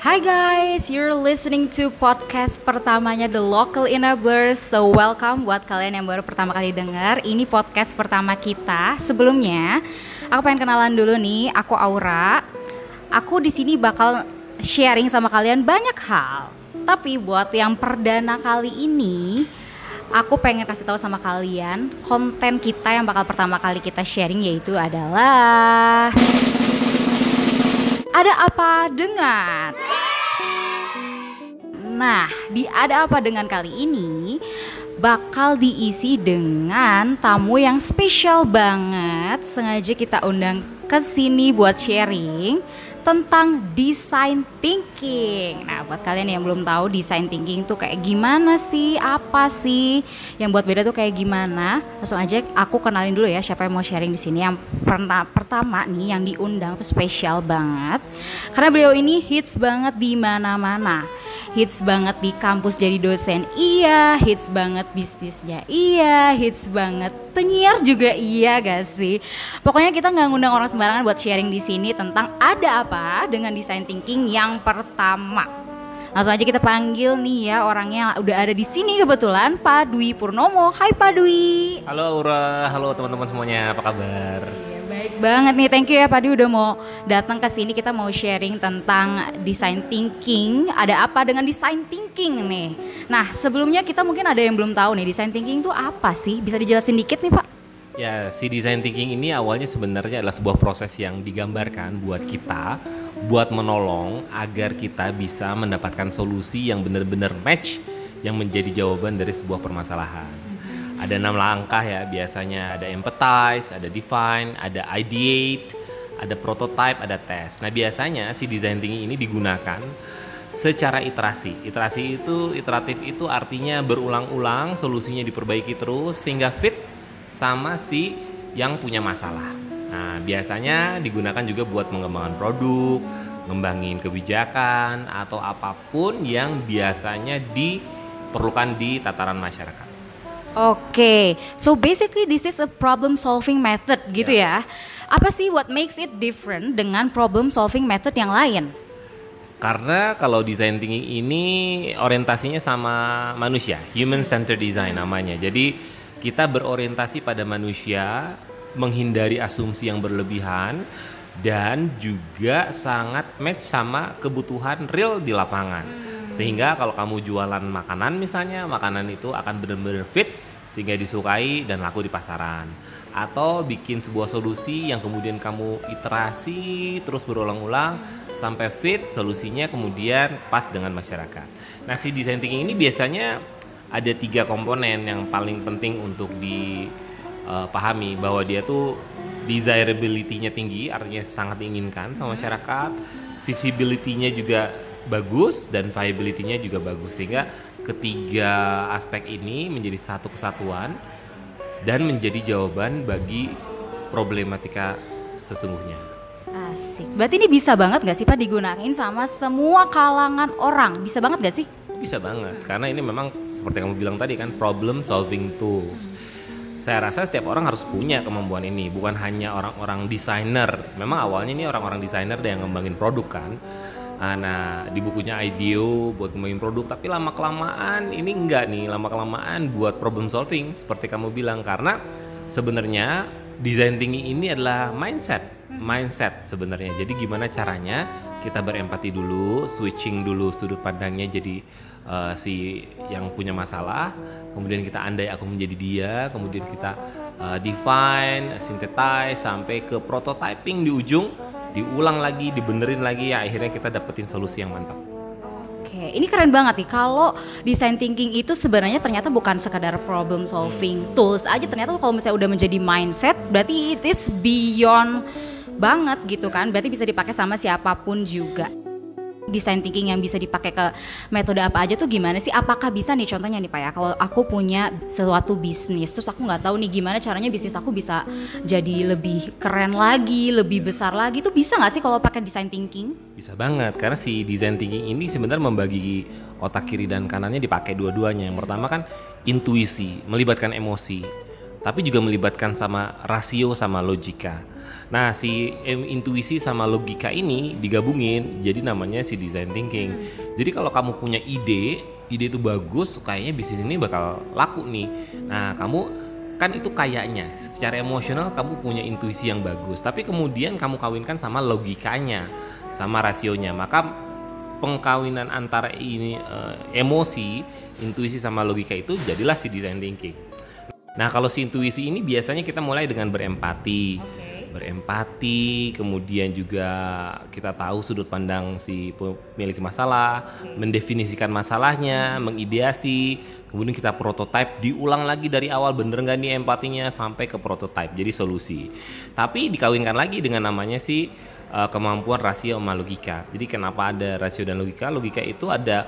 Hi guys, you're listening to podcast pertamanya The Local Enablers. So welcome buat kalian yang baru pertama kali dengar. Ini podcast pertama kita. Sebelumnya, aku pengen kenalan dulu nih. Aku Aura. Aku di sini bakal sharing sama kalian banyak hal. Tapi buat yang perdana kali ini, aku pengen kasih tahu sama kalian konten kita yang bakal pertama kali kita sharing yaitu adalah ada apa dengan Nah, di ada apa dengan kali ini bakal diisi dengan tamu yang spesial banget. Sengaja kita undang ke sini buat sharing tentang design thinking. Nah, buat kalian yang belum tahu design thinking tuh kayak gimana sih? Apa sih yang buat beda tuh kayak gimana? Langsung aja aku kenalin dulu ya siapa yang mau sharing di sini. Yang pernah pertama nih yang diundang tuh spesial banget. Karena beliau ini hits banget di mana-mana hits banget di kampus jadi dosen iya. Hits banget bisnisnya iya. Hits banget penyiar juga iya gak sih? Pokoknya kita nggak ngundang orang sembarangan buat sharing di sini tentang ada apa dengan design thinking yang pertama. Langsung aja kita panggil nih ya orangnya udah ada di sini kebetulan Pak Dwi Purnomo. Hai Pak Dwi. Halo Aura, halo teman-teman semuanya, apa kabar? Banget nih, thank you ya Pak Dwi udah mau datang ke sini. Kita mau sharing tentang design thinking. Ada apa dengan design thinking nih? Nah, sebelumnya kita mungkin ada yang belum tahu nih, design thinking itu apa sih? Bisa dijelasin dikit nih Pak? Ya, si design thinking ini awalnya sebenarnya adalah sebuah proses yang digambarkan buat kita, buat menolong agar kita bisa mendapatkan solusi yang benar-benar match yang menjadi jawaban dari sebuah permasalahan. Ada enam langkah ya, biasanya ada empathize, ada define, ada ideate, ada prototype, ada test. Nah biasanya si design thinking ini digunakan secara iterasi. Iterasi itu, iteratif itu artinya berulang-ulang, solusinya diperbaiki terus sehingga fit sama si yang punya masalah. Nah, biasanya digunakan juga buat mengembangkan produk, ngembangin kebijakan atau apa pun yang biasanya diperlukan di tataran masyarakat. Oke, so basically this is a problem solving method gitu ya. Apa sih what makes it different dengan problem solving method yang lain? Karena kalau design thinking ini orientasinya sama manusia, human centered design namanya. Jadi kita berorientasi pada manusia, menghindari asumsi yang berlebihan dan juga sangat match sama kebutuhan real di lapangan. Sehingga kalau kamu jualan makanan misalnya, makanan itu akan benar-benar fit sehingga disukai dan laku di pasaran. Atau bikin sebuah solusi yang kemudian kamu iterasi terus berulang-ulang sampai fit solusinya kemudian pas dengan masyarakat. Nah si design thinking ini biasanya ada tiga komponen yang paling penting untuk dipahami bahwa dia tuh desirability-nya tinggi artinya sangat diinginkan sama masyarakat, visibility-nya juga bagus dan viability-nya juga bagus sehingga ketiga aspek ini menjadi satu kesatuan dan menjadi jawaban bagi problematika sesungguhnya. Asik. Berarti ini bisa banget gak sih Pak digunain sama semua kalangan orang? Bisa banget gak sih? Bisa banget karena ini memang seperti kamu bilang tadi kan problem solving tools. Saya rasa setiap orang harus punya kemampuan ini, bukan hanya orang-orang desainer. Memang awalnya ini orang-orang desainer yang ngembangin produk kan. Ah, Nah, di bukunya IDEO buat ngembangin produk, tapi lama kelamaan ini enggak nih, lama kelamaan buat problem solving seperti kamu bilang karena sebenarnya design thinking ini adalah mindset, mindset sebenarnya. Jadi gimana caranya kita berempati dulu, switching dulu sudut pandangnya jadi eh, si yang punya masalah, kemudian kita andai aku menjadi dia, kemudian kita eh, define, synthesize sampai ke prototyping di ujung, diulang lagi, dibenerin lagi ya akhirnya kita dapetin solusi yang mantap. Oke, ini keren banget nih kalau design thinking itu sebenarnya ternyata bukan sekadar problem solving tools aja ternyata kalau misalnya udah menjadi mindset berarti it is beyond banget gitu kan. Berarti bisa dipakai sama siapa pun juga. Design thinking yang bisa dipakai ke metode apa aja tuh gimana sih? Apakah bisa nih contohnya nih Pak ya? Kalau aku punya suatu bisnis, terus aku nggak tahu nih gimana caranya bisnis aku bisa jadi lebih keren lagi, lebih besar lagi, tuh bisa nggak sih kalau pakai design thinking? Bisa banget karena si design thinking ini sebenarnya membagi otak kiri dan kanannya dipakai dua-duanya. Yang pertama kan intuisi, melibatkan emosi. tapi juga melibatkan sama rasio sama logika. Nah, si intuisi sama logika ini digabungin jadi namanya si design thinking. Jadi kalau kamu punya ide, ide itu bagus, kayaknya bisnis ini bakal laku nih. Nah, kamu kan itu kayaknya secara emosional kamu punya intuisi yang bagus, tapi kemudian kamu kawinkan sama logikanya, sama rasionya. Maka pengkawinan antara ini eh, emosi, intuisi sama logika itu jadilah si design thinking. Nah, kalau si intuisi ini biasanya kita mulai dengan berempati. Berempati, kemudian juga kita tahu sudut pandang si pemilik masalah, mendefinisikan masalahnya, mengideasi, kemudian kita prototype, diulang lagi dari awal bener nggak nih empatinya sampai ke prototype, jadi solusi. Tapi dikawinkan lagi dengan namanya si uh, kemampuan rasio sama logika. Jadi kenapa ada rasio dan logika? Logika itu ada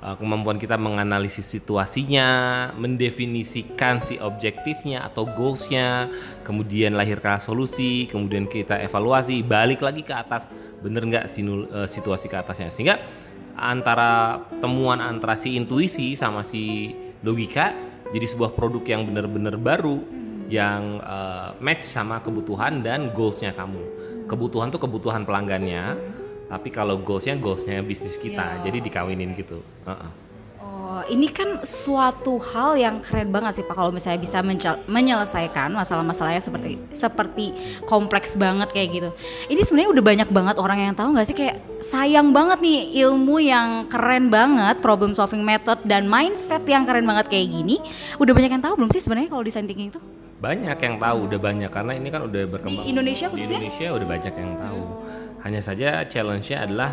kemampuan kita menganalisis situasinya, mendefinisikan si objektifnya atau goalsnya, kemudian lahirkan solusi, kemudian kita evaluasi, balik lagi ke atas, bener nggak uh, situasi ke atasnya, sehingga antara temuan antara si intuisi sama si logika jadi sebuah produk yang benar-benar baru yang uh, match sama kebutuhan dan goalsnya kamu. Kebutuhan tuh kebutuhan pelanggannya, tapi kalau goalsnya goalsnya bisnis kita, Iya. jadi dikawinin gitu. Heeh. Oh, ini kan suatu hal yang keren banget sih Pak kalau misalnya bisa menyelesaikan masalah-masalahnya seperti seperti kompleks banget kayak gitu. Ini sebenarnya udah banyak banget orang yang tahu nggak sih kayak sayang banget nih ilmu yang keren banget, problem solving method dan mindset yang keren banget kayak gini. Udah banyak yang tahu belum sih sebenarnya kalau design thinking itu? Banyak yang tahu, udah banyak karena ini kan udah berkembang. Di Indonesia Di khususnya? Indonesia udah banyak yang tahu. Hanya saja challenge-nya adalah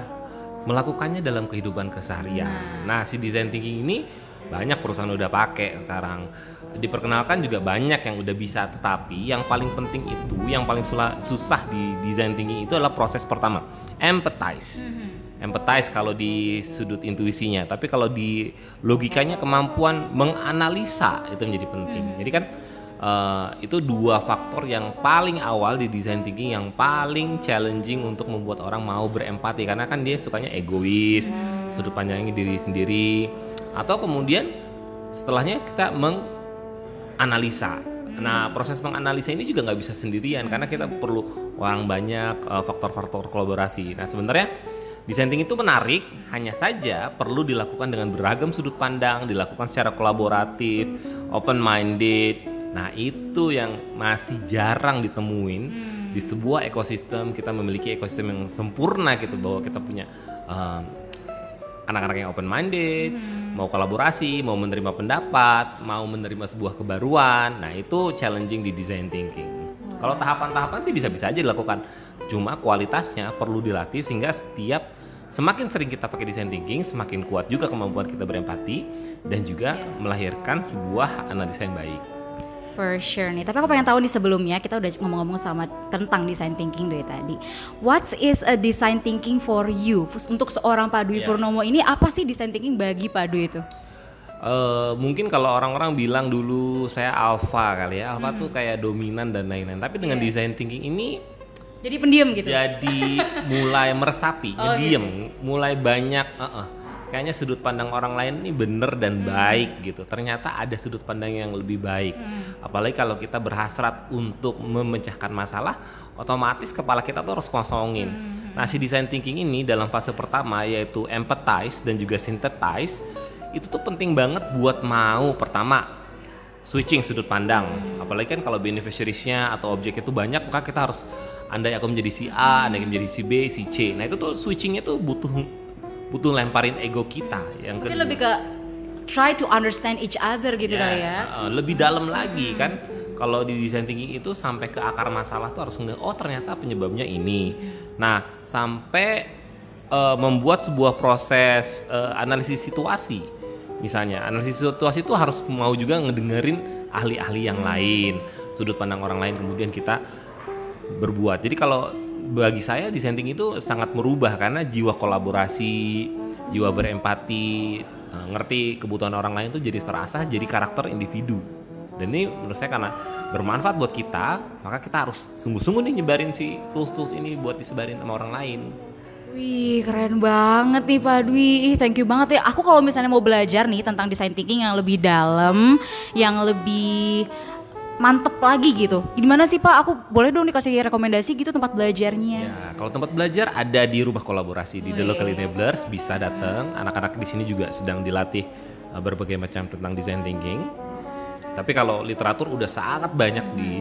melakukannya dalam kehidupan keseharian. Nah, si design thinking ini banyak perusahaan udah pakai sekarang. Diperkenalkan juga banyak yang udah bisa, tetapi yang paling penting itu, yang paling susah di design thinking itu adalah proses pertama, empathize. Empathize kalau di sudut intuisinya, tapi kalau di logikanya kemampuan menganalisa itu menjadi penting. Jadi kan eh, itu dua faktor yang paling awal di design thinking yang paling challenging untuk membuat orang mau berempati karena kan dia sukanya egois, sudut pandangnya diri sendiri atau kemudian setelahnya kita menganalisa. Nah, proses menganalisa ini juga nggak bisa sendirian karena kita perlu orang banyak eh, faktor-faktor kolaborasi. Nah, sebenarnya design thinking itu menarik, hanya saja perlu dilakukan dengan beragam sudut pandang, dilakukan secara kolaboratif, open minded. Nah, itu yang masih jarang ditemuin di sebuah ekosistem. Kita memiliki ekosistem yang sempurna gitu bahwa kita punya eh, anak-anak yang open minded, mau kolaborasi, mau menerima pendapat, mau menerima sebuah kebaruan. Nah, itu challenging di design thinking. Kalau tahapan-tahapan sih bisa-bisa aja dilakukan. Cuma kualitasnya perlu dilatih sehingga setiap semakin sering kita pakai design thinking, semakin kuat juga kemampuan kita berempati dan juga melahirkan sebuah analisa yang baik. For sure nih. Tapi aku pengen tahu nih sebelumnya kita udah ngomong-ngomong sama tentang design thinking dari tadi. What is a design thinking for you? Untuk seorang Pak Dwi Iya. Purnomo ini apa sih design thinking bagi Pak Dwi itu? Eh, mungkin kalau orang-orang bilang dulu saya alpha kali ya, alpha tuh kayak dominan dan lain-lain. Tapi dengan design thinking ini Jadi pendiam gitu. jadi mulai meresapi, Oh, ngediem, mulai banyak, uh-uh. Kayaknya sudut pandang orang lain ini bener dan baik gitu. Ternyata ada sudut pandang yang lebih baik. Apalagi kalau kita berhasrat untuk memecahkan masalah, otomatis kepala kita tuh harus kosongin. Nah, si design thinking ini dalam fase pertama yaitu empathize dan juga synthesize itu tuh penting banget buat mau pertama switching sudut pandang. Apalagi kan kalau beneficiariesnya atau objek itu banyak, maka kita harus andai aku menjadi si A, andai aku menjadi si B, si C. Nah itu tuh switchingnya tuh butuh butuh lemparin ego kita. Yang Mungkin kedua, lebih ke try to understand each other gitu kali Yes, ya. uh, lebih dalam lagi kan. Kalau di design thinking itu sampai ke akar masalah tuh harus nge oh ternyata penyebabnya ini. Nah sampai uh, membuat sebuah proses uh, analisis situasi. Misalnya analisis situasi itu harus mau juga ngedengerin ahli-ahli yang lain, sudut pandang orang lain kemudian kita berbuat. Jadi kalau bagi saya design thinking itu sangat merubah karena jiwa kolaborasi, jiwa berempati, eh, ngerti kebutuhan orang lain itu jadi terasah jadi karakter individu. Dan ini menurut saya karena bermanfaat buat kita, maka kita harus sungguh-sungguh nih nyebarin si tools-tools ini buat disebarin sama orang lain. Wih keren banget nih Pak Dwi, thank you banget ya. Aku kalau misalnya mau belajar nih tentang design thinking yang lebih dalam, yang lebih mantep lagi gitu. Gimana sih Pak? Aku boleh dong dikasih rekomendasi gitu tempat belajarnya. Ya, kalau tempat belajar ada di rumah kolaborasi di The Oh, Local iya. Enablers bisa datang. Anak-anak di sini juga sedang dilatih uh, berbagai macam tentang design thinking. Tapi kalau literatur udah sangat banyak di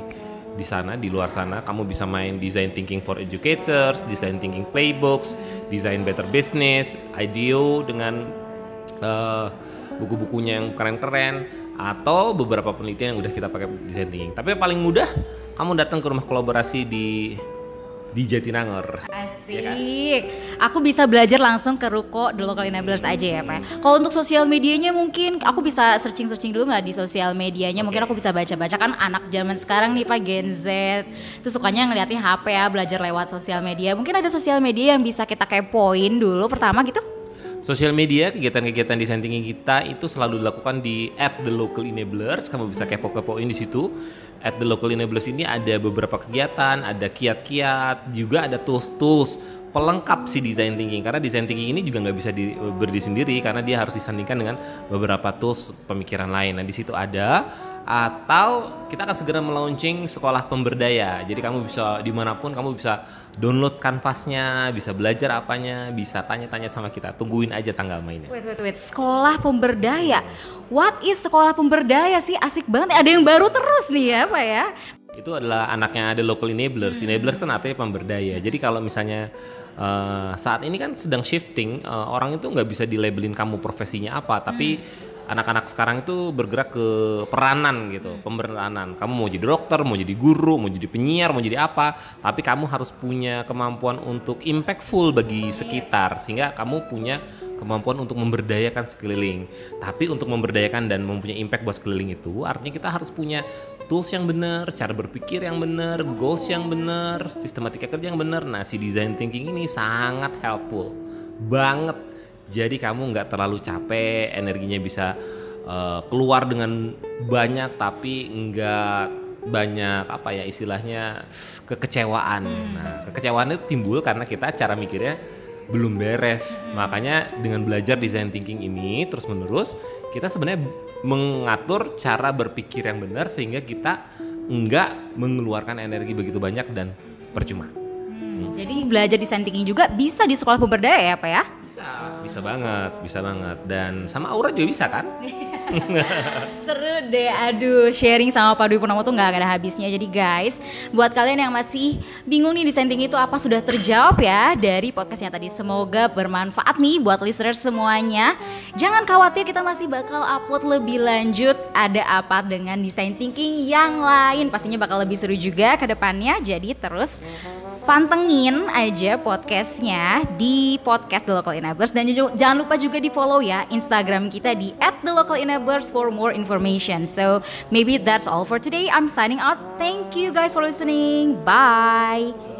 di sana di luar sana kamu bisa main design thinking for educators, design thinking playbooks, design better business, IDEO dengan uh, buku-bukunya yang keren-keren atau beberapa penelitian yang udah kita pakai design thinking. Tapi yang paling mudah kamu datang ke rumah kolaborasi di di Jatinangor. Asik. Aku bisa belajar langsung ke Ruko The Local Enablers aja ya Pak. Kalau untuk sosial medianya mungkin aku bisa searching-searching dulu nggak di sosial medianya. Mungkin aku bisa baca-baca kan anak zaman sekarang nih Pak Gen Z. Itu sukanya ngeliatin HP ya, belajar lewat sosial media. Mungkin ada sosial media yang bisa kita kepoin dulu pertama gitu. Sosial media, kegiatan-kegiatan desain thinking kita itu selalu dilakukan di at the local enablers. Kamu bisa kepo-kepoin di situ. At the local enablers ini ada beberapa kegiatan, ada kiat-kiat, juga ada tools-tools pelengkap si design thinking. Karena design thinking ini juga nggak bisa di, berdiri sendiri karena dia harus disandingkan dengan beberapa tools pemikiran lain. Nah di situ ada atau kita akan segera melaunching sekolah pemberdaya. Jadi kamu bisa di mana pun kamu bisa download kanvasnya, bisa belajar apanya, bisa tanya-tanya sama kita. Tungguin aja tanggal mainnya. Wait, wait, wait. Sekolah pemberdaya. What is sekolah pemberdaya sih? Asik banget. Ada yang baru terus nih ya Pak ya. Itu adalah anaknya ada local enablers. Enablers kan artinya pemberdaya. Jadi kalau misalnya eh, saat ini kan sedang shifting, eh, orang itu nggak bisa dilabelin kamu profesinya apa, tapi anak-anak sekarang itu bergerak ke peranan gitu, pemberanan. Kamu mau jadi dokter, mau jadi guru, mau jadi penyiar, mau jadi apa, tapi kamu harus punya kemampuan untuk impactful bagi sekitar sehingga kamu punya kemampuan untuk memberdayakan sekeliling. Tapi untuk memberdayakan dan mempunyai impact buat sekeliling itu artinya kita harus punya tools yang benar, cara berpikir yang benar, goals yang benar, sistematika kerja yang benar. Nah, si design thinking ini sangat helpful banget. Jadi kamu nggak terlalu capek, energinya bisa eh, keluar dengan banyak tapi nggak banyak apa ya istilahnya kekecewaan. Nah, kekecewaan itu timbul karena kita cara mikirnya belum beres. Makanya dengan belajar design thinking ini terus menerus kita sebenarnya mengatur cara berpikir yang benar sehingga kita enggak mengeluarkan energi begitu banyak dan percuma. Hmm, Jadi belajar desain thinking juga bisa di sekolah pemberdaya ya Pak ya? Bisa, bisa banget, bisa banget. Dan sama Aura juga bisa kan? Seru deh, aduh sharing sama Pak Dwi Purnomo tuh nggak ada habisnya. Jadi guys, buat kalian yang masih bingung nih desain thinking itu apa sudah terjawab ya dari podcastnya tadi. Semoga bermanfaat nih buat listeners semuanya. Jangan khawatir kita masih bakal upload lebih lanjut ada apa dengan desain thinking yang lain. Pastinya bakal lebih seru juga ke depannya. Jadi terus pantengin aja podcastnya di podcast The Local Enablers dan jangan lupa juga di follow ya Instagram kita di @thelocalenablers for more information. So maybe that's all for today. I'm signing out. Thank you guys for listening. Bye.